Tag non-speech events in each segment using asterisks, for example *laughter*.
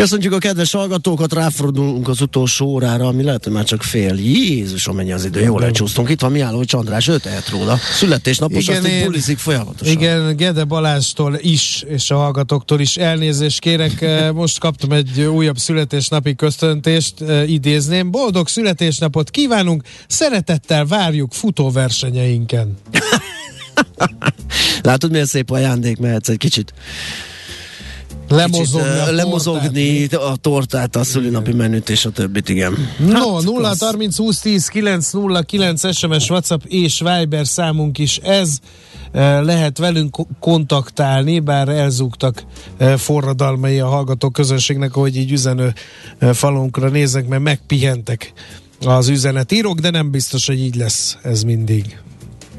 Köszöntjük a kedves hallgatókat, ráfordulunk az utolsó órára, ami lehet, hogy már csak fél. Jézus, amennyi az idő, jól lecsúsztunk. Itt van Miálló Csandrás, ő tehet róla. Születésnapos, Igen, azt én- bulizik folyamatosan. Igen, Gede Balástól is, és a hallgatóktól is elnézést kérek. *laughs* Eh, Most kaptam egy újabb születésnapi köszöntést, eh, idézném. Boldog születésnapot kívánunk, szeretettel várjuk futóversenyeinken. *laughs* Látod, milyen szép ajándék, mehetsz egy kicsit, Lemozogni, kicsit a lemozogni a tortát, a szülinapi menüt és a többit, igen. No, 0 klassz. 30 20 10 9 0 9 SMS, WhatsApp és Viber számunk is ez. Eh, Lehet velünk ko- kontaktálni, bár elzúgtak forradalmai a hallgató közönségnek, hogy így üzenő falunkra néznek, mert megpihentek az üzenetírók, de nem biztos, hogy így lesz ez mindig.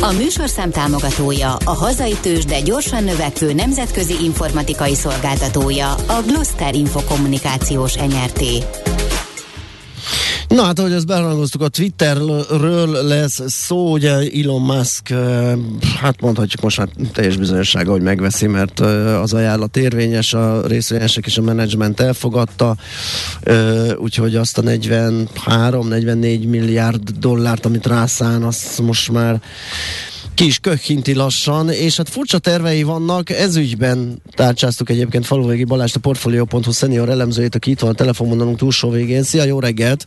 A műsorszám támogatója, a hazai tős, de gyorsan növekvő nemzetközi informatikai szolgáltatója, a Gloster Infokommunikációs NRT. Na hát, ahogy ezt beharangoztuk, a Twitterről lesz szó, ugye Elon Musk, hát mondhatjuk most már teljes bizonyossága, hogy megveszi, mert az ajánlat érvényes, a részvényesek és a menedzsment elfogadta, úgyhogy azt a 43-44 milliárd dollárt, amit rászán, azt most már ki is köhinti lassan, és hát furcsa tervei vannak, ez ügyben tárcsáztuk egyébként Faluvégi Balást, a Portfolio.hu senior elemzőjét, aki itt van a telefonvonalunk túlsó végén. Szia, jó reggelt!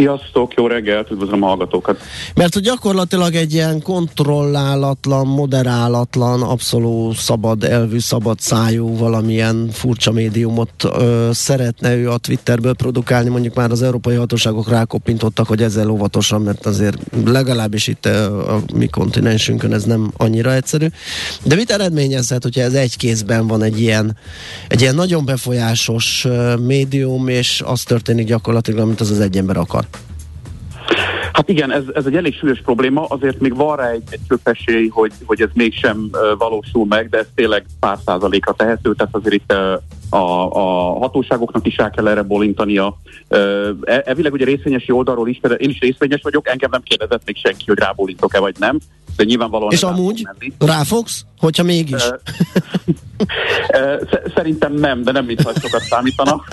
Sziasztok, jó reggelt, üdvözlöm a hallgatókat. Mert hogy gyakorlatilag egy ilyen kontrollálatlan, moderálatlan, abszolút szabad elvű, szabad szájú valamilyen furcsa médiumot ö, szeretne ő a Twitterből produkálni, mondjuk már az európai hatóságok rákoppintottak, hogy ezzel óvatosan, mert azért legalábbis itt ö, a mi kontinensünkön ez nem annyira egyszerű. De mit eredményezhet, hogyha ez egy kézben van egy ilyen, egy ilyen nagyon befolyásos médium, és az történik gyakorlatilag, amit az az egy ember akar? Hát igen, ez, ez egy elég súlyos probléma, azért még van rá egy, egy esély, hogy, hogy ez mégsem valósul meg, de ez tényleg pár százalékra tehető, tehát azért itt a, a hatóságoknak is rá kell erre bolintania. Uh, elvileg ugye részvényesi oldalról is, én is részvényes vagyok, engem nem kérdezett még senki, hogy rábólintok-e vagy nem, de nyilvánvalóan... És amúgy ráfogsz, hogyha mégis? *laughs* Szerintem nem, de nem mintha ez sokat számítana.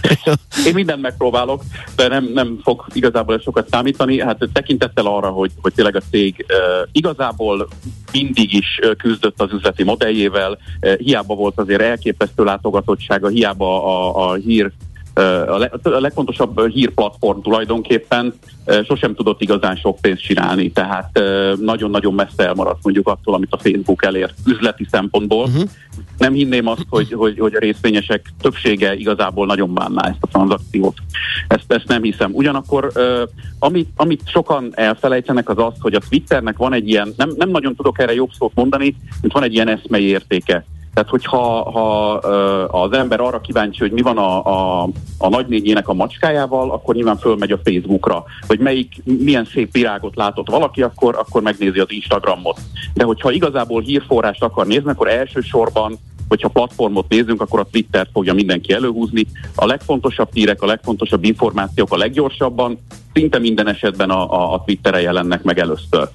*laughs* Én mindent megpróbálok, de nem, nem fog igazából sokat számítani. Hát tekintettel arra, hogy, hogy tényleg a cég igazából mindig is küzdött az üzleti modelljével, hiába volt azért elképesztő látogatottsága, hiába a, a hír a, le, a legfontosabb hírplatform tulajdonképpen sosem tudott igazán sok pénzt csinálni, tehát nagyon-nagyon messze elmaradt mondjuk attól, amit a Facebook elér üzleti szempontból. Uh-huh. Nem hinném azt, hogy, hogy, hogy a részvényesek többsége igazából nagyon bánná ezt a tranzakciót. Ezt, ezt nem hiszem. Ugyanakkor amit, amit sokan elfelejtenek az az, hogy a Twitternek van egy ilyen, nem, nem nagyon tudok erre jobb szót mondani, mint van egy ilyen eszmei értéke. Tehát, hogyha ha, az ember arra kíváncsi, hogy mi van a, a, a nagynényének a macskájával, akkor nyilván fölmegy a Facebookra, hogy melyik, milyen szép virágot látott valaki, akkor, akkor megnézi az Instagramot. De hogyha igazából hírforrást akar nézni, akkor elsősorban hogyha platformot nézünk, akkor a Twittert fogja mindenki előhúzni. A legfontosabb hírek, a legfontosabb információk a leggyorsabban, szinte minden esetben a, a, a Twitteren jelennek meg először.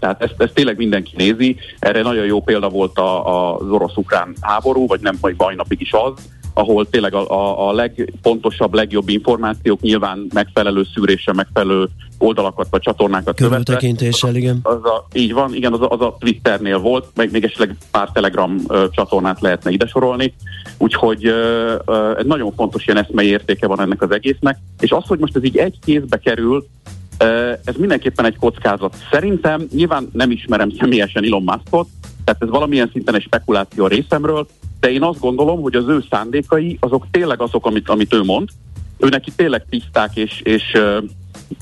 Tehát ezt, ezt tényleg mindenki nézi. Erre nagyon jó példa volt az orosz-ukrán háború, vagy nem, vagy mai napig is az, ahol tényleg a, a, a legfontosabb, legjobb információk nyilván megfelelő szűrése, megfelelő oldalakat vagy csatornákat. Körültekintéssel, igen. Az a, így van, igen, az a, az a Twitternél volt, meg még esetleg pár Telegram ö, csatornát lehetne ide sorolni, úgyhogy ö, ö, nagyon fontos ilyen eszmei értéke van ennek az egésznek, és az, hogy most ez így egy kézbe kerül, ez mindenképpen egy kockázat. Szerintem nyilván nem ismerem személyesen Elon Muskot, tehát ez valamilyen szinten egy spekuláció a részemről, de én azt gondolom, hogy az ő szándékai azok tényleg azok, amit, amit ő mond, ő neki tényleg tiszták, és, és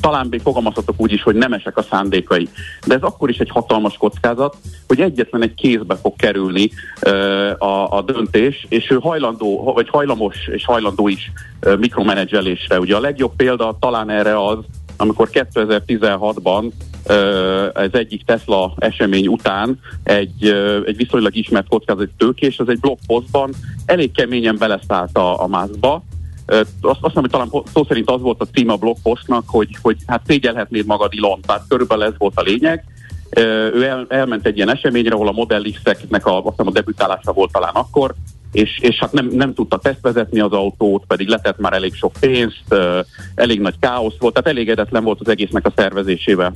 talán még fogalmazhatok úgy is, hogy nemesek a szándékai. De ez akkor is egy hatalmas kockázat, hogy egyetlen egy kézbe fog kerülni uh, a, a döntés, és ő hajlandó, vagy hajlamos és hajlandó is uh, mikromenedzselésre. Ugye a legjobb példa talán erre az, amikor 2016-ban ez egyik Tesla esemény után egy, egy viszonylag ismert kockázati tőkés, az egy blogpostban elég keményen beleszállt a, a mászba, azt, azt hiszem, hogy talán szó szerint az volt a cím a blogpostnak, hogy, hogy hát szégyelhetnéd magad Ilon, tehát körülbelül ez volt a lényeg. Ő el, elment egy ilyen eseményre, ahol a Model X-eknek a, a debütálása volt talán akkor, és, és hát nem, nem tudta tesztvezetni az autót, pedig letett már elég sok pénzt, elég nagy káosz volt, tehát elégedetlen volt az egésznek a szervezésével.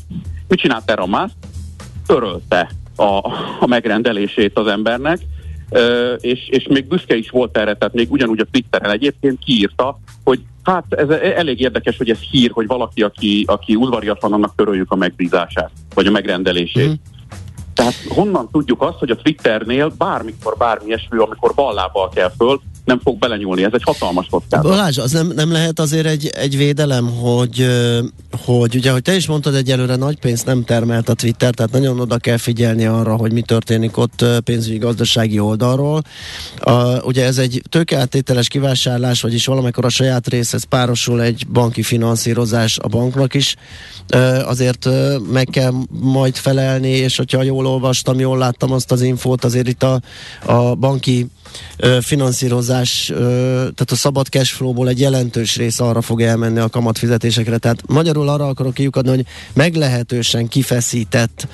Mit csinált erre a Musk? Törölte a, a megrendelését az embernek, és, és még büszke is volt erre, tehát még ugyanúgy a Twitteren egyébként kiírta, hogy hát ez elég érdekes, hogy ez hír, hogy valaki, aki, aki udvariatlan, annak töröljük a megbízását, vagy a megrendelését. Mm. Tehát honnan tudjuk azt, hogy a Twitternél bármikor bármi ilyesmi, amikor ballábbal kell föl, nem fog belenyúlni. Ez egy hatalmas kockázat. Balázs, az nem, nem lehet azért egy, egy védelem, hogy, hogy ugye, hogy te is mondtad, egyelőre nagy pénzt nem termelt a Twitter, tehát nagyon oda kell figyelni arra, hogy mi történik ott pénzügyi gazdasági oldalról. A, ugye ez egy tőkeáttételes kivásárlás, vagyis valamikor a saját részhez párosul egy banki finanszírozás a banknak is. Azért meg kell majd felelni, és hogyha jól olvastam, jól láttam azt az infót, azért itt a, a banki finanszírozás, tehát a szabad cashflow-ból egy jelentős rész arra fog elmenni a kamatfizetésekre. Tehát magyarul arra akarok kiukadni, hogy meglehetősen kifeszített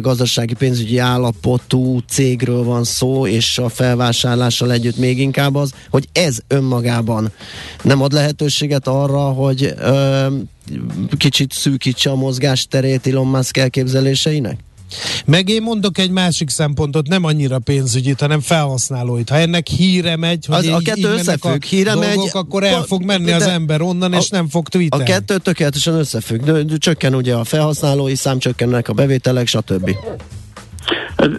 gazdasági pénzügyi állapotú cégről van szó, és a felvásárlással együtt még inkább az, hogy ez önmagában nem ad lehetőséget arra, hogy kicsit szűkítse a mozgásterét Elon Musk elképzeléseinek? Meg én mondok egy másik szempontot, nem annyira pénzügyit, hanem felhasználóit. Ha ennek híre megy, hogy az, a kettő összefügg, híre dolgok, megy, akkor el fog menni de, az ember onnan, a, és nem fog tweetelni. A kettő tökéletesen összefügg. De, de csökken ugye a felhasználói szám, csökkennek a bevételek, stb.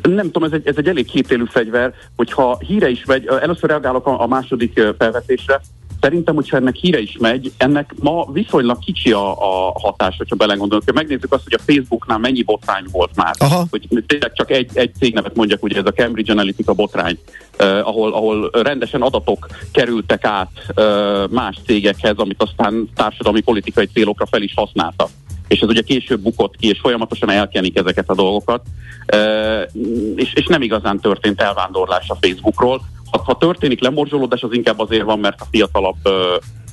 Nem tudom, ez egy, ez egy elég kétélű fegyver, hogyha híre is megy, először reagálok a, a második felvetésre, Szerintem, hogyha ennek híre is megy, ennek ma viszonylag kicsi a, a hatás, hogyha belegondolunk. Megnézzük azt, hogy a Facebooknál mennyi botrány volt már. Aha. Hogy tényleg csak egy, egy cégnevet mondjak, ugye ez a Cambridge Analytica botrány, uh, ahol, ahol rendesen adatok kerültek át uh, más cégekhez, amit aztán társadalmi politikai célokra fel is használtak és ez ugye később bukott ki, és folyamatosan elkenik ezeket a dolgokat, és, és nem igazán történt elvándorlás a Facebookról, ha, ha történik lemorzsolódás, az inkább azért van, mert a fiatalabb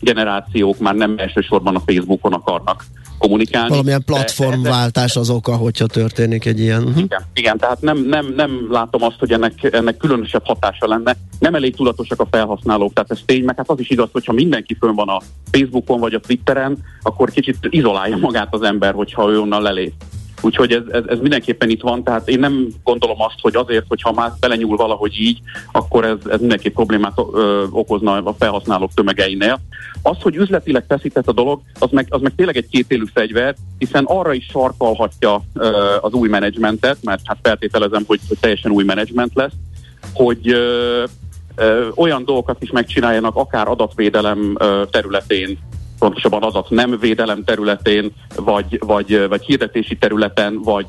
generációk már nem elsősorban a Facebookon akarnak kommunikálni. Valamilyen platformváltás az oka, hogyha történik egy ilyen. Uh-huh. Igen, igen, tehát nem, nem, nem látom azt, hogy ennek, ennek különösebb hatása lenne. Nem elég tudatosak a felhasználók, tehát ez tény, meg hát az is igaz, hogyha mindenki fönn van a Facebookon vagy a Twitteren, akkor kicsit izolálja magát az ember, hogyha ő onnan lelép. Úgyhogy ez, ez, ez mindenképpen itt van, tehát én nem gondolom azt, hogy azért, hogyha már belenyúl valahogy így, akkor ez, ez mindenképp problémát ö, okozna a felhasználók tömegeinél. Az, hogy üzletileg feszített a dolog, az meg, az meg tényleg egy kétélű fegyver, hiszen arra is sarkalhatja ö, az új menedzsmentet, mert hát feltételezem, hogy, hogy teljesen új menedzsment lesz, hogy ö, olyan dolgokat is megcsináljanak, akár adatvédelem területén, pontosabban adat nem védelem területén, vagy, vagy, vagy hirdetési területen, vagy,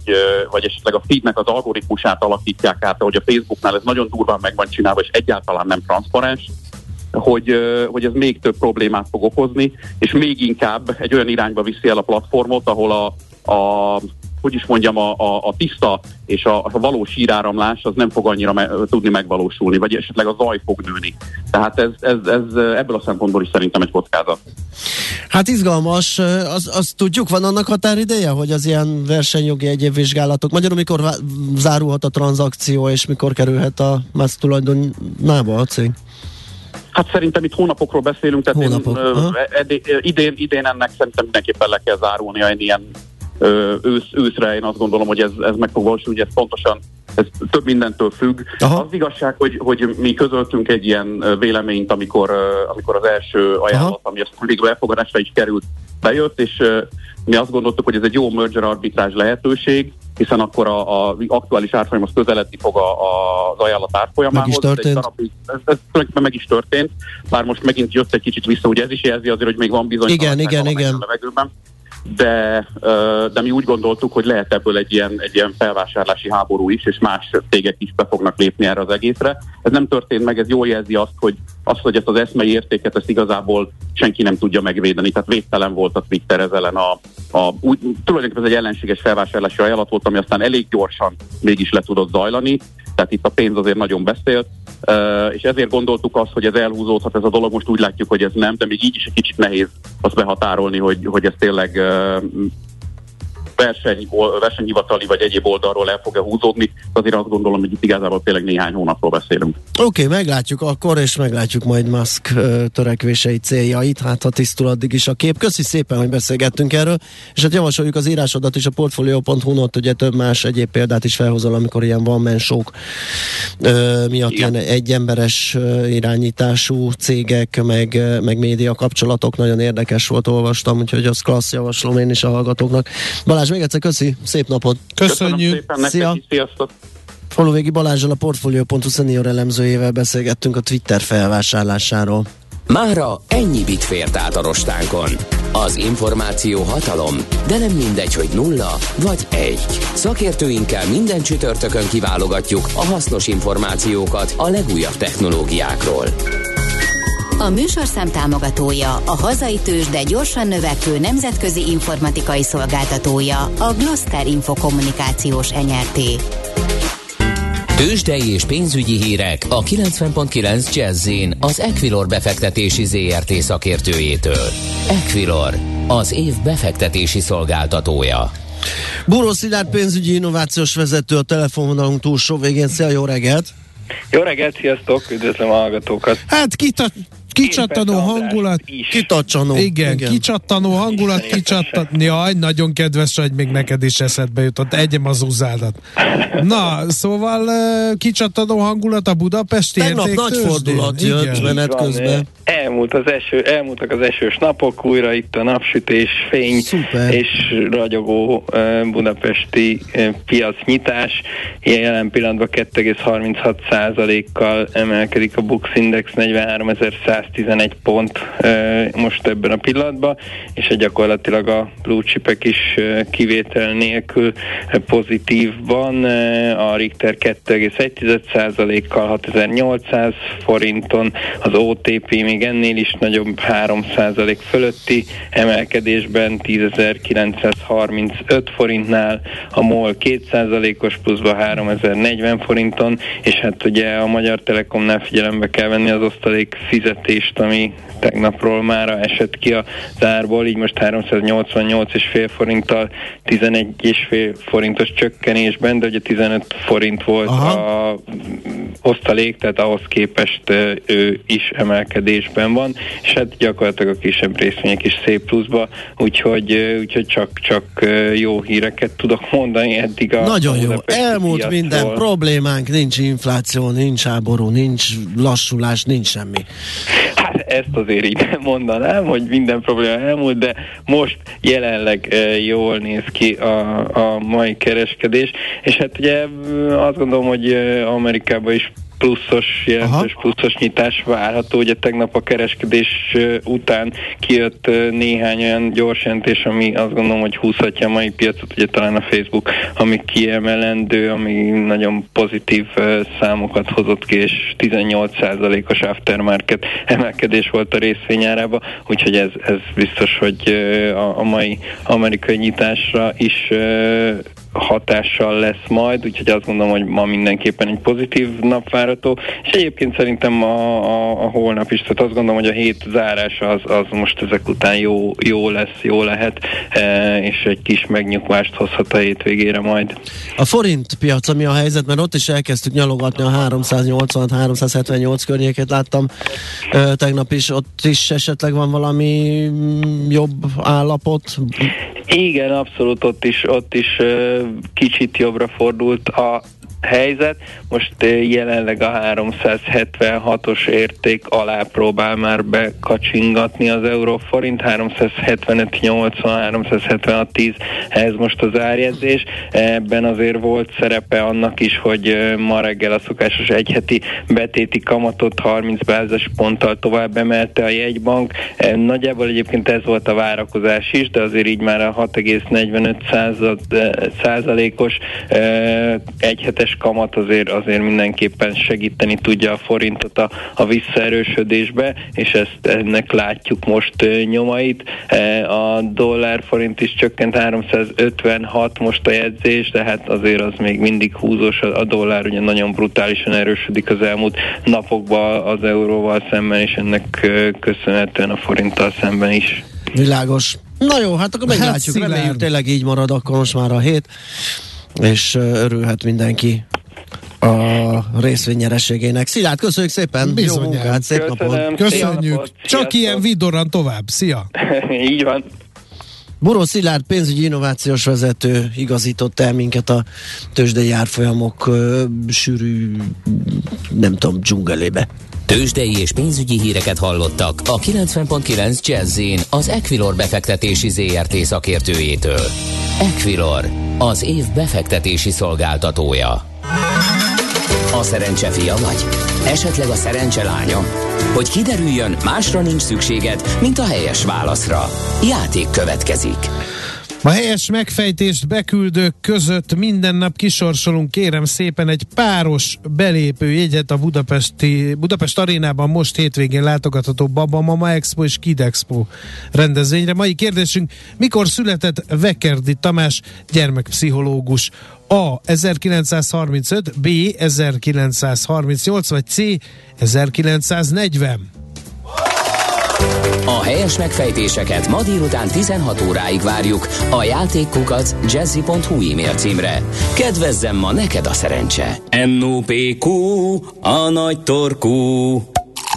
vagy esetleg a feednek az algoritmusát alakítják át, ahogy a Facebooknál ez nagyon durván meg van csinálva, és egyáltalán nem transzparens, hogy, hogy ez még több problémát fog okozni, és még inkább egy olyan irányba viszi el a platformot, ahol a, a hogy is mondjam, a, a, a tiszta és a, a valós híráramlás az nem fog annyira me, tudni megvalósulni, vagy esetleg a zaj fog nőni. Tehát ez, ez, ez ebből a szempontból is szerintem egy kockázat. Hát izgalmas, az, az tudjuk, van annak határideje, hogy az ilyen versenyjogi egyéb vizsgálatok, magyarul mikor zárulhat a tranzakció, és mikor kerülhet a más tulajdonába a cég? Hát szerintem itt hónapokról beszélünk, tehát Hónapok, én, ö, ed- idén, idén ennek szerintem mindenképpen le kell zárulnia egy ilyen ősz, őszre. Én azt gondolom, hogy ez, ez meg fog valósulni, hogy ez pontosan ez több mindentől függ. Aha. Az igazság, hogy, hogy mi közöltünk egy ilyen véleményt, amikor, amikor az első ajánlat, Aha. ami azt végül elfogadásra is került, bejött, és mi azt gondoltuk, hogy ez egy jó merger arbitrázs lehetőség, hiszen akkor a, a aktuális árfolyam az közeledni fog a, a, az ajánlat árfolyamához. Meg is történt. Ez, darabig- ez, ez tulajdonképpen meg is történt, bár most megint jött egy kicsit vissza, ugye ez is jelzi azért, hogy még van bizony Igen, igen, igen. a levegőben. De, de mi úgy gondoltuk, hogy lehet ebből egy ilyen, egy ilyen felvásárlási háború is, és más cégek is be fognak lépni erre az egészre. Ez nem történt meg, ez jól jelzi azt, hogy, azt, hogy ezt az eszmei értéket ezt igazából senki nem tudja megvédeni. Tehát védtelen volt a Twitter ez ellen a, a úgy, tulajdonképpen ez egy ellenséges felvásárlási ajánlat volt, ami aztán elég gyorsan mégis le tudott zajlani. Tehát itt a pénz azért nagyon beszélt, és ezért gondoltuk azt, hogy ez elhúzódhat ez a dolog, most úgy látjuk, hogy ez nem, de még így is egy kicsit nehéz azt behatárolni, hogy, hogy ez tényleg verseny, versenyhivatali vagy egyéb oldalról el fog-e húzódni, azért azt gondolom, hogy itt igazából tényleg néhány hónapról beszélünk. Oké, okay, meglátjuk akkor, és meglátjuk majd Musk törekvései céljait, hát ha tisztul addig is a kép. Köszi szépen, hogy beszélgettünk erről, és hát javasoljuk az írásodat is a portfolio.hu-n, ott ugye több más egyéb példát is felhozol, amikor ilyen van mensók miatt Igen. ilyen egyemberes irányítású cégek, meg, meg média kapcsolatok, nagyon érdekes volt, olvastam, úgyhogy az klassz javaslom én is a hallgatóknak. Balázs, még egyszer köszi, szép napot! Köszönöm Köszönjük. szépen nektek Szia. sziasztok! Faluvégi Balázsral a Portfolio.hu senior elemzőjével beszélgettünk a Twitter felvásárlásáról. Mára ennyi bit fért át a rostánkon. Az információ hatalom, de nem mindegy, hogy nulla vagy egy. Szakértőinkkel minden csütörtökön kiválogatjuk a hasznos információkat a legújabb technológiákról. A műsorszám támogatója, a hazai tős, de gyorsan növekvő nemzetközi informatikai szolgáltatója, a Gloster Infokommunikációs NRT. Tőzsdei és pénzügyi hírek a 90.9 Jazzin az Equilor befektetési ZRT szakértőjétől. Equilor, az év befektetési szolgáltatója. Búró Szilárd pénzügyi innovációs vezető a telefonvonalunk túlsó végén. Szia, jó reggelt! Jó reggelt, sziasztok, üdvözlöm a hallgatókat. Hát kita, kicsattanó hangulat. Kitacsanó. Igen, igen, kicsattanó hangulat, kicsattan... Jaj, nagyon kedves vagy, még neked is eszedbe jutott. Egyem az uzádat. Na, szóval kicsattanó hangulat a Budapesti Tegnap nagy fordulat jött Igen. menet Van, közben. Elmúlt az eső, elmúltak az esős napok, újra itt a napsütés, fény Szuper. és ragyogó budapesti piacnyitás. Jelen pillanatban 2,36%-kal emelkedik a Bux Index 43.111 pont most ebben a pillanatban, és eh, gyakorlatilag a blue chipek is kivétel nélkül pozitívban. A Richter 2,1%-kal 6800 forinton, az OTP még ennél is nagyobb 3% fölötti emelkedésben 10.935 forintnál, a MOL 2%-os pluszba 3040 forinton, és hát ugye a Magyar Telekomnál figyelembe kell venni az osztalék fizetést, ami tegnapról már esett ki a zárból, így most 388,5 forinttal 11,5 forintos csökkenésben, de ugye 15 forint volt Aha. a osztalék, tehát ahhoz képest ő is emelkedésben van, és hát gyakorlatilag a kisebb részvények is szép pluszba, úgyhogy, úgyhogy csak, csak jó híreket tudok mondani eddig a Nagyon jó. Elmúlt piacról. minden problémánk, nincs infláció, nincs háború, nincs lassulás, nincs semmi. Hát ezt azért így mondanám, hogy minden probléma elmúlt, de most jelenleg jól néz ki a, a mai kereskedés, és hát ugye azt gondolom, hogy Amerikában is pluszos, jelentős pluszos nyitás várható. Ugye tegnap a kereskedés után kijött néhány olyan gyors jelentés, ami azt gondolom, hogy húzhatja a mai piacot, ugye talán a Facebook, ami kiemelendő, ami nagyon pozitív számokat hozott ki, és 18%-os aftermarket emelkedés volt a részvényárában, úgyhogy ez, ez biztos, hogy a, a mai amerikai nyitásra is hatással lesz majd, úgyhogy azt gondolom, hogy ma mindenképpen egy pozitív nap várható, és egyébként szerintem a, a, a holnap is, tehát azt gondolom, hogy a hét zárása az, az most ezek után jó, jó lesz, jó lehet, e, és egy kis megnyugvást hozhat a hétvégére majd. A forint piaca mi a helyzet, mert ott is elkezdtük nyalogatni a 380-378 környéket, láttam e, tegnap is, ott is esetleg van valami jobb állapot? Igen, abszolút ott is, ott is kicsit jobbra fordult a helyzet. Most jelenleg a 376-os érték alá próbál már bekacsingatni az euróforint, 375-80, 376-10, ez most az árjegyzés. Ebben azért volt szerepe annak is, hogy ma reggel a szokásos egyheti betéti kamatot 30 bázis ponttal tovább emelte a jegybank. Nagyjából egyébként ez volt a várakozás is, de azért így már a 6,45 százalékos egyhetes éves kamat azért, azért mindenképpen segíteni tudja a forintot a, a visszaerősödésbe, és ezt ennek látjuk most nyomait. E, a dollár forint is csökkent 356 most a jegyzés, de hát azért az még mindig húzós, a dollár ugye nagyon brutálisan erősödik az elmúlt napokban az euróval szemben, és ennek köszönhetően a forinttal szemben is. Világos. Na jó, hát akkor meglátjuk. Hát Reméljük tényleg így marad akkor most már a hét és örülhet mindenki a részvényerességének. Szilárd, köszönjük szépen! Bizonyán. Jó munkát, szép Köszönöm, napot! Köszönjük! Csak Sziasztok. ilyen vidoran tovább. Szia! *laughs* Így van. Buró Szilárd pénzügyi innovációs vezető igazított el minket a tőzsdei árfolyamok ö, sűrű, nem tudom, dzsungelébe. Tőzsdei és pénzügyi híreket hallottak a 90.9 jazz az Equilor befektetési ZRT szakértőjétől. Equilor, az év befektetési szolgáltatója. A szerencse fia vagy? Esetleg a szerencse lánya? Hogy kiderüljön, másra nincs szükséged, mint a helyes válaszra. Játék következik. A helyes megfejtést beküldők között minden nap kisorsolunk, kérem szépen, egy páros belépő jegyet a Budapesti, Budapest arénában most hétvégén látogatható Baba Mama Expo és Kid Expo rendezvényre. Mai kérdésünk, mikor született Vekerdi Tamás gyermekpszichológus? A. 1935, B. 1938, vagy C. 1940. A helyes megfejtéseket ma délután 16 óráig várjuk a játékkukac jazzy.hu e-mail címre. Kedvezzem ma neked a szerencse! NOPQ, a nagy torkú.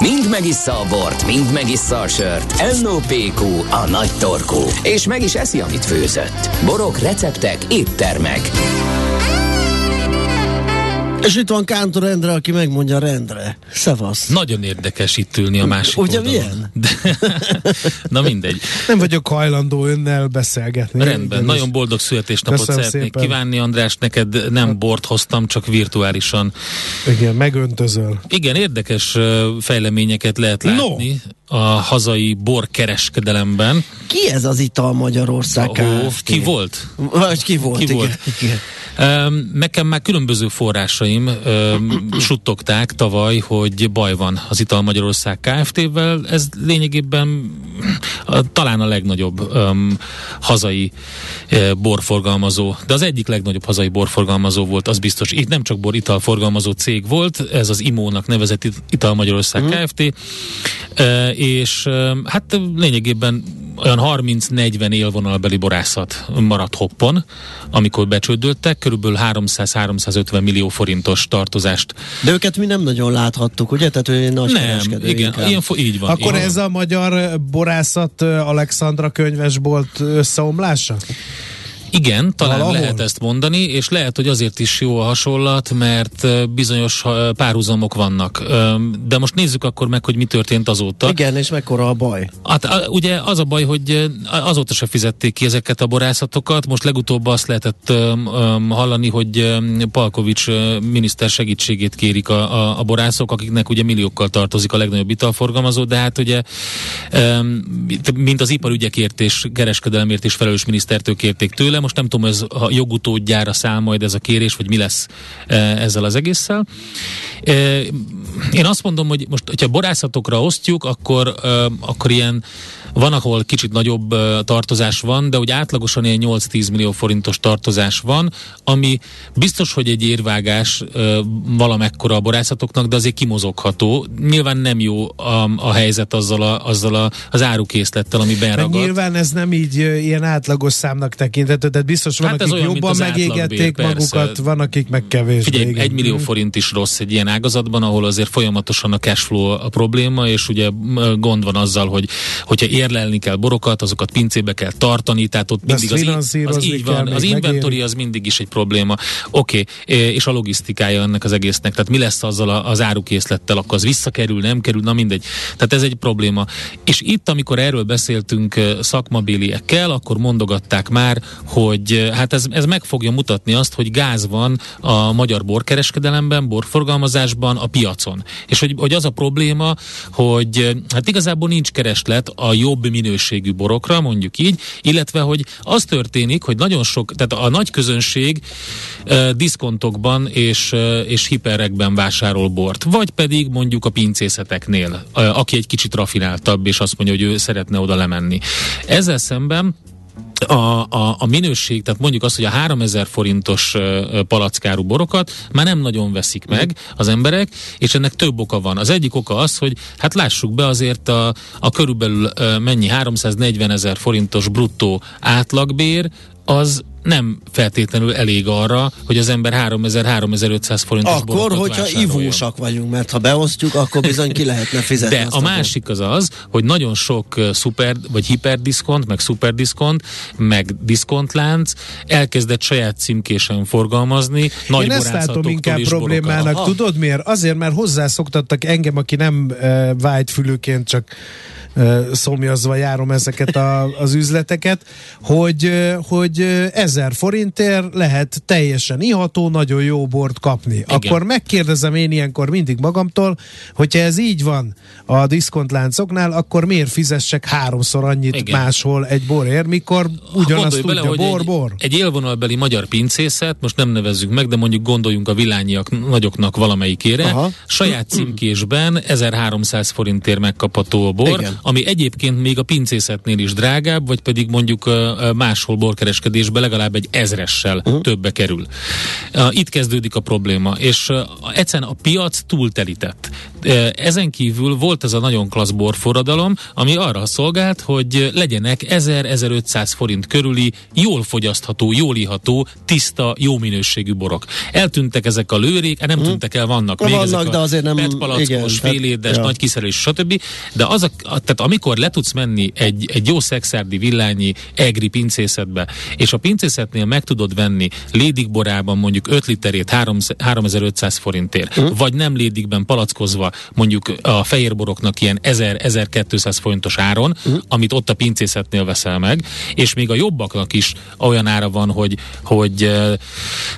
Mind megissza a bort, mind megissza a sört. NOPQ, a nagy torkú. És meg is eszi, amit főzött. Borok, receptek, éttermek. És itt van Kántor Endre, aki megmondja rendre. Szevasz. Nagyon érdekes itt ülni a másik Ugye oldalon. milyen? De, *laughs* na mindegy. Nem vagyok hajlandó önnel beszélgetni. Rendben, nagyon boldog születésnapot Köszönöm szeretnék szépen. kívánni, András, neked nem hát. bort hoztam, csak virtuálisan. Igen, megöntözöl. Igen, érdekes fejleményeket lehet látni. No. a hazai borkereskedelemben. Ki ez az ital Magyarország oh, Ki volt? Vagy ki volt, ki igen. volt? Igen. Nekem már különböző forrásaim *clears throat* suttogták tavaly, hogy baj van az Ital Magyarország Kft-vel. Ez lényegében talán a legnagyobb hazai borforgalmazó, de az egyik legnagyobb hazai borforgalmazó volt, az biztos. Itt nem csak bor italforgalmazó cég volt, ez az IMO-nak nevezett Ital Magyarország mm. Kft. És hát lényegében olyan 30-40 élvonalbeli borászat maradt hoppon, amikor becsődöltek, körülbelül 300-350 millió forintos tartozást. De őket mi nem nagyon láthattuk, ugye? Tehát ő nagy Nem, igen, ilyen fo- így van. Akkor így ez a magyar borászat Alexandra könyvesbolt összeomlása? Igen, talán Valahol? lehet ezt mondani, és lehet, hogy azért is jó a hasonlat, mert bizonyos párhuzamok vannak. De most nézzük akkor meg, hogy mi történt azóta. Igen, és mekkora a baj? Hát ugye az a baj, hogy azóta se fizették ki ezeket a borászatokat. Most legutóbb azt lehetett hallani, hogy Palkovics miniszter segítségét kérik a, a, a borászok, akiknek ugye milliókkal tartozik a legnagyobb italforgalmazó, de hát ugye mint az iparügyekért és kereskedelemért is felelős minisztertől kérték tőle, most nem tudom, ez a jogutódjára száll majd ez a kérés, vagy mi lesz e, ezzel az egésszel. E, én azt mondom, hogy most, hogyha borászatokra osztjuk, akkor, e, akkor ilyen van, ahol kicsit nagyobb tartozás van, de úgy átlagosan ilyen 8-10 millió forintos tartozás van, ami biztos, hogy egy érvágás valamekkora a borászatoknak, de azért kimozogható. Nyilván nem jó a, a helyzet azzal, a, azzal a, az árukészlettel, ami beragad. nyilván ez nem így ilyen átlagos számnak tekinthető, tehát biztos van, hát akik olyan, jobban megégették magukat, van, akik meg kevésbé. Figyelj, igen. egy millió forint is rossz egy ilyen ágazatban, ahol azért folyamatosan a cashflow a probléma, és ugye gond van azzal, hogy hogyha érlelni kell borokat, azokat pincébe kell tartani, tehát ott mindig az, az így van, az inventory az mindig is egy probléma. Oké, okay, és a logisztikája ennek az egésznek, tehát mi lesz azzal az árukészlettel, akkor az visszakerül, nem kerül, na mindegy. Tehát ez egy probléma. És itt, amikor erről beszéltünk szakmabéliekkel, akkor mondogatták már, hogy hát ez, ez meg fogja mutatni azt, hogy gáz van a magyar borkereskedelemben, borforgalmazásban, a piacon. És hogy, hogy az a probléma, hogy hát igazából nincs kereslet a jobb minőségű borokra, mondjuk így, illetve hogy az történik, hogy nagyon sok, tehát a nagy közönség uh, diszkontokban és, uh, és hiperekben vásárol bort, vagy pedig mondjuk a pincészeteknél, uh, aki egy kicsit rafináltabb, és azt mondja, hogy ő szeretne oda lemenni. Ezzel szemben a, a, a minőség, tehát mondjuk azt, hogy a 3000 forintos palackáru borokat már nem nagyon veszik meg az emberek, és ennek több oka van. Az egyik oka az, hogy hát lássuk be azért a, a körülbelül mennyi 340 ezer forintos bruttó átlagbér, az nem feltétlenül elég arra, hogy az ember 3000-3500 forintos Akkor, hogyha ivósak vagyunk, mert ha beosztjuk, akkor bizony ki lehetne fizetni. De a másik az az, hogy nagyon sok szuper vagy hiperdiskont, meg szuperdiskont, meg diszkontlánc elkezdett saját címkésen forgalmazni. Nagy Én ezt látom inkább problémának. Aha. Tudod miért? Azért, mert hozzászoktattak engem, aki nem uh, vágyfülőként csak szomjazva járom ezeket a, az üzleteket, hogy, hogy ezer forintért lehet teljesen iható, nagyon jó bort kapni. Igen. Akkor megkérdezem én ilyenkor mindig magamtól, hogyha ez így van a diszkontláncoknál, akkor miért fizessek háromszor annyit Igen. máshol egy borért, mikor ugyanazt tudja, bele, bor, egy, bor. Egy élvonalbeli magyar pincészet, most nem nevezzük meg, de mondjuk gondoljunk a vilányiak nagyoknak valamelyikére, Aha. saját címkésben 1300 forintért megkapható a bor, Igen ami egyébként még a pincészetnél is drágább, vagy pedig mondjuk máshol borkereskedésbe legalább egy ezressel uh-huh. többe kerül. Itt kezdődik a probléma, és egyszerűen a piac túltelített. Ezen kívül volt ez a nagyon klassz borforradalom, ami arra szolgált, hogy legyenek 1000-1500 forint körüli, jól fogyasztható, jól iható, tiszta, jó minőségű borok. Eltűntek ezek a lőrék, nem uh-huh. tűntek el, vannak még vannak, ezek de azért nem, petpalackos, félédes, ja. nagy kiszerelés, stb. De az a, tehát amikor le tudsz menni egy, egy jó szexárdi villányi egri pincészetbe, és a pincészetnél meg tudod venni lédikborában mondjuk 5 literét 3, 3500 forintért, uh-huh. vagy nem lédikben palackozva mondjuk a fehérboroknak ilyen 1000-1200 forintos áron, uh-huh. amit ott a pincészetnél veszel meg, és még a jobbaknak is olyan ára van, hogy, hogy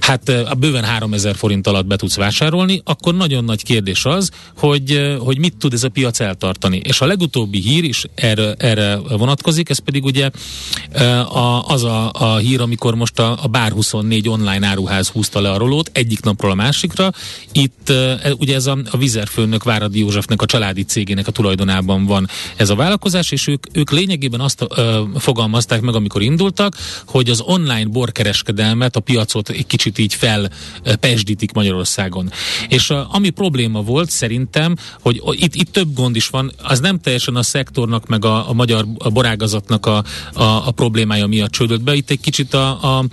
hát a bőven 3000 forint alatt be tudsz vásárolni, akkor nagyon nagy kérdés az, hogy, hogy mit tud ez a piac eltartani. És a legutóbbi hír is erre, erre vonatkozik, ez pedig ugye a, az a, a hír, amikor most a, a Bár 24 online áruház húzta le a rolót egyik napról a másikra. Itt ugye ez a, a vizerfőnök Váradi Józsefnek a családi cégének a tulajdonában van ez a vállalkozás, és ők, ők lényegében azt ö, fogalmazták meg, amikor indultak, hogy az online borkereskedelmet, a piacot egy kicsit így felpesdítik Magyarországon. És a, ami probléma volt szerintem, hogy itt, itt több gond is van, az nem teljesen a szektornak, meg a, a magyar a borágazatnak a, a, a problémája miatt csődött be. Itt egy kicsit a, a,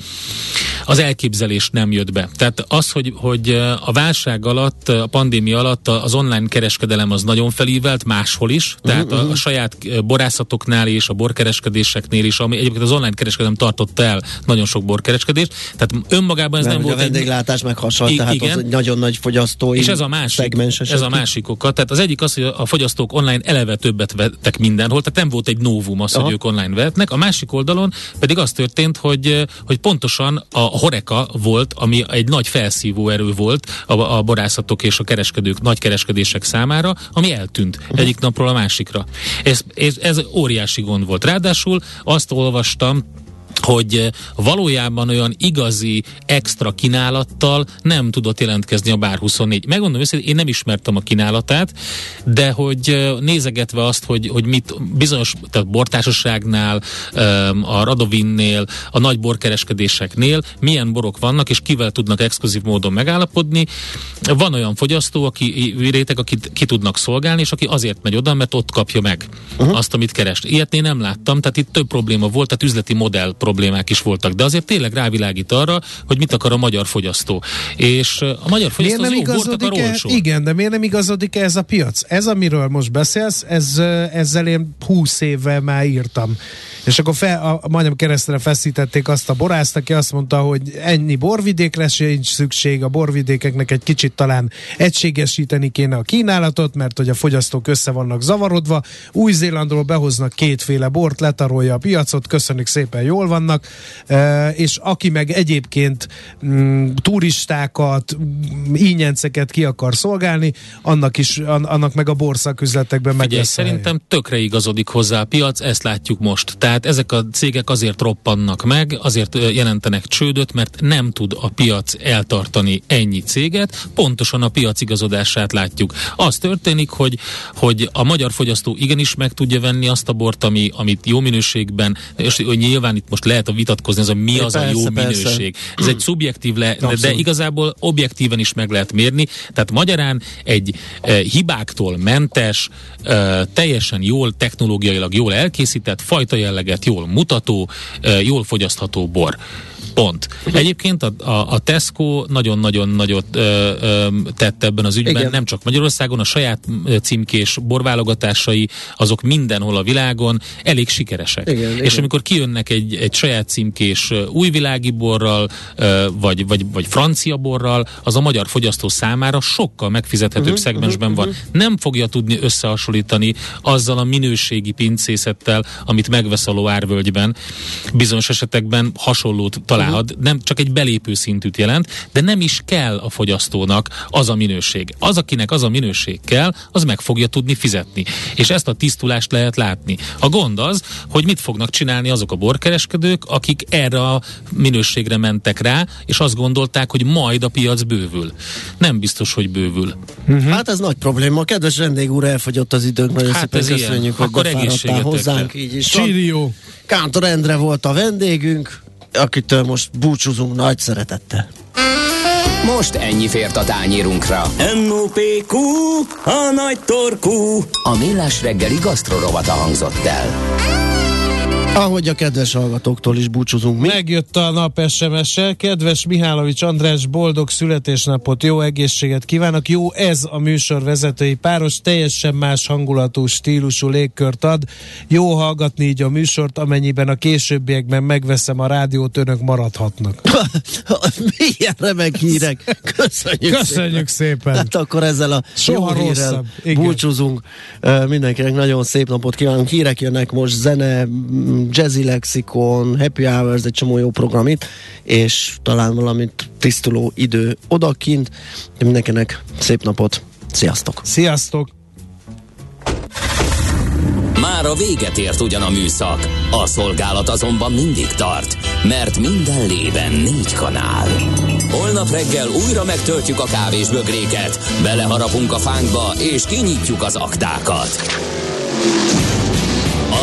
az elképzelés nem jött be. Tehát az, hogy, hogy a válság alatt, a pandémia alatt az online kereskedelem az nagyon felívelt, máshol is, tehát uh-huh. a, a saját borászatoknál és a borkereskedéseknél is, ami egyébként az online kereskedelem tartotta el nagyon sok borkereskedést, tehát önmagában ez nem, nem volt. A vendéglátás egy... meg hasonló, tehát igen. az egy nagyon nagy fogyasztói És ez a másik, ez a másik oka. Tehát az egyik az, hogy a fogyasztók online eleve többet vettek mindenhol, tehát nem volt egy novum az, Aha. hogy ők online vehetnek. A másik oldalon pedig az történt, hogy, hogy pontosan a horeka volt, ami egy nagy felszívó erő volt a, a borászatok és a kereskedők, nagy kereskedések számára, ami eltűnt uh-huh. egyik napról a másikra. Ez, ez, ez óriási gond volt. Ráadásul azt olvastam, hogy valójában olyan igazi extra kínálattal nem tudott jelentkezni a Bár 24. Megmondom őszintén, én nem ismertem a kínálatát, de hogy nézegetve azt, hogy, hogy mit bizonyos, tehát bortársaságnál, a Radovinnél, a nagy borkereskedéseknél milyen borok vannak, és kivel tudnak exkluzív módon megállapodni. Van olyan fogyasztó, aki réteg, akit ki tudnak szolgálni, és aki azért megy oda, mert ott kapja meg uh-huh. azt, amit keres. Ilyet én nem láttam, tehát itt több probléma volt, tehát üzleti modell problémák is voltak, de azért tényleg rávilágít arra, hogy mit akar a magyar fogyasztó. És a magyar fogyasztó miért nem igazodik e, Igen, de miért nem igazodik ez a piac? Ez, amiről most beszélsz, ez, ezzel én 20 évvel már írtam. És akkor fel, a, majdnem keresztre feszítették azt a borászt, aki azt mondta, hogy ennyi borvidékre sincs szükség, a borvidékeknek egy kicsit talán egységesíteni kéne a kínálatot, mert hogy a fogyasztók össze vannak zavarodva. Új-Zélandról behoznak kétféle bort, letarolja a piacot, köszönjük szépen, jól vannak, e, és aki meg egyébként mm, turistákat, ínyenceket ki akar szolgálni, annak is, annak meg a borszaküzletekben meg szerintem tökre igazodik hozzá a piac, ezt látjuk most. Tehát tehát ezek a cégek azért roppannak meg, azért jelentenek csődöt, mert nem tud a piac eltartani ennyi céget, pontosan a piac igazodását látjuk. Az történik, hogy, hogy a magyar fogyasztó igenis meg tudja venni azt a bort, ami, amit jó minőségben, és nyilván itt most lehet a vitatkozni, az, hogy mi az persze, a jó persze. minőség. Ez egy szubjektív, le, de igazából objektíven is meg lehet mérni. Tehát magyarán egy e, hibáktól mentes, e, teljesen jól, technológiailag jól elkészített, fajta jelleg jelleget jól mutató, jól fogyasztható bor. Pont. Egyébként a, a, a Tesco nagyon-nagyon nagyot ö, ö, tett ebben az ügyben, Igen. nem csak Magyarországon, a saját címkés borválogatásai, azok mindenhol a világon elég sikeresek. Igen, És Igen. amikor kijönnek egy, egy saját címkés újvilági borral, ö, vagy, vagy, vagy francia borral, az a magyar fogyasztó számára sokkal megfizethetőbb uh-huh, szegmensben uh-huh, van. Uh-huh. Nem fogja tudni összehasonlítani azzal a minőségi pincészettel, amit megvesz a Loárvölgyben. Bizonyos esetekben hasonlót találhat, uh-huh. nem csak egy belépő szintűt jelent, de nem is kell a fogyasztónak az a minőség. Az, akinek az a minőség kell, az meg fogja tudni fizetni. És ezt a tisztulást lehet látni. A gond az, hogy mit fognak csinálni azok a borkereskedők, akik erre a minőségre mentek rá, és azt gondolták, hogy majd a piac bővül. Nem biztos, hogy bővül. Uh-huh. Hát ez nagy probléma. A kedves vendég úr, elfogyott az időnk. Nagyon hát szépen köszönjük, ilyen. hogy Akkor hozzánk. Így is Csírió. Kántor Endre volt a vendégünk akitől most búcsúzunk nagy szeretettel. Most ennyi fért a tányírunkra. M.O.P.Q. A nagy torkú. A millás reggeli gasztrorovata hangzott el. Ahogy a kedves hallgatóktól is búcsúzunk mi. Megjött a nap SMS-e. Kedves Mihálovics András, boldog születésnapot, jó egészséget kívánok. Jó ez a műsor vezetői páros, teljesen más hangulatú, stílusú légkört ad. Jó hallgatni így a műsort, amennyiben a későbbiekben megveszem a rádiót, önök maradhatnak. *laughs* Milyen remek hírek. Köszönjük, Köszönjük szépen. szépen. Hát akkor ezzel a Soha jó hírrel búcsúzunk. Mindenkinek nagyon szép napot kívánunk. Hírek jönnek most, zene, Jazzy Lexikon, Happy Hours, egy csomó jó program itt, és talán valamit tisztuló idő odakint. Mindenkinek szép napot, sziasztok! Sziasztok! Már a véget ért ugyan a műszak, a szolgálat azonban mindig tart, mert minden lében négy kanál. Holnap reggel újra megtöltjük a kávés bögréket, beleharapunk a fánkba és kinyitjuk az aktákat.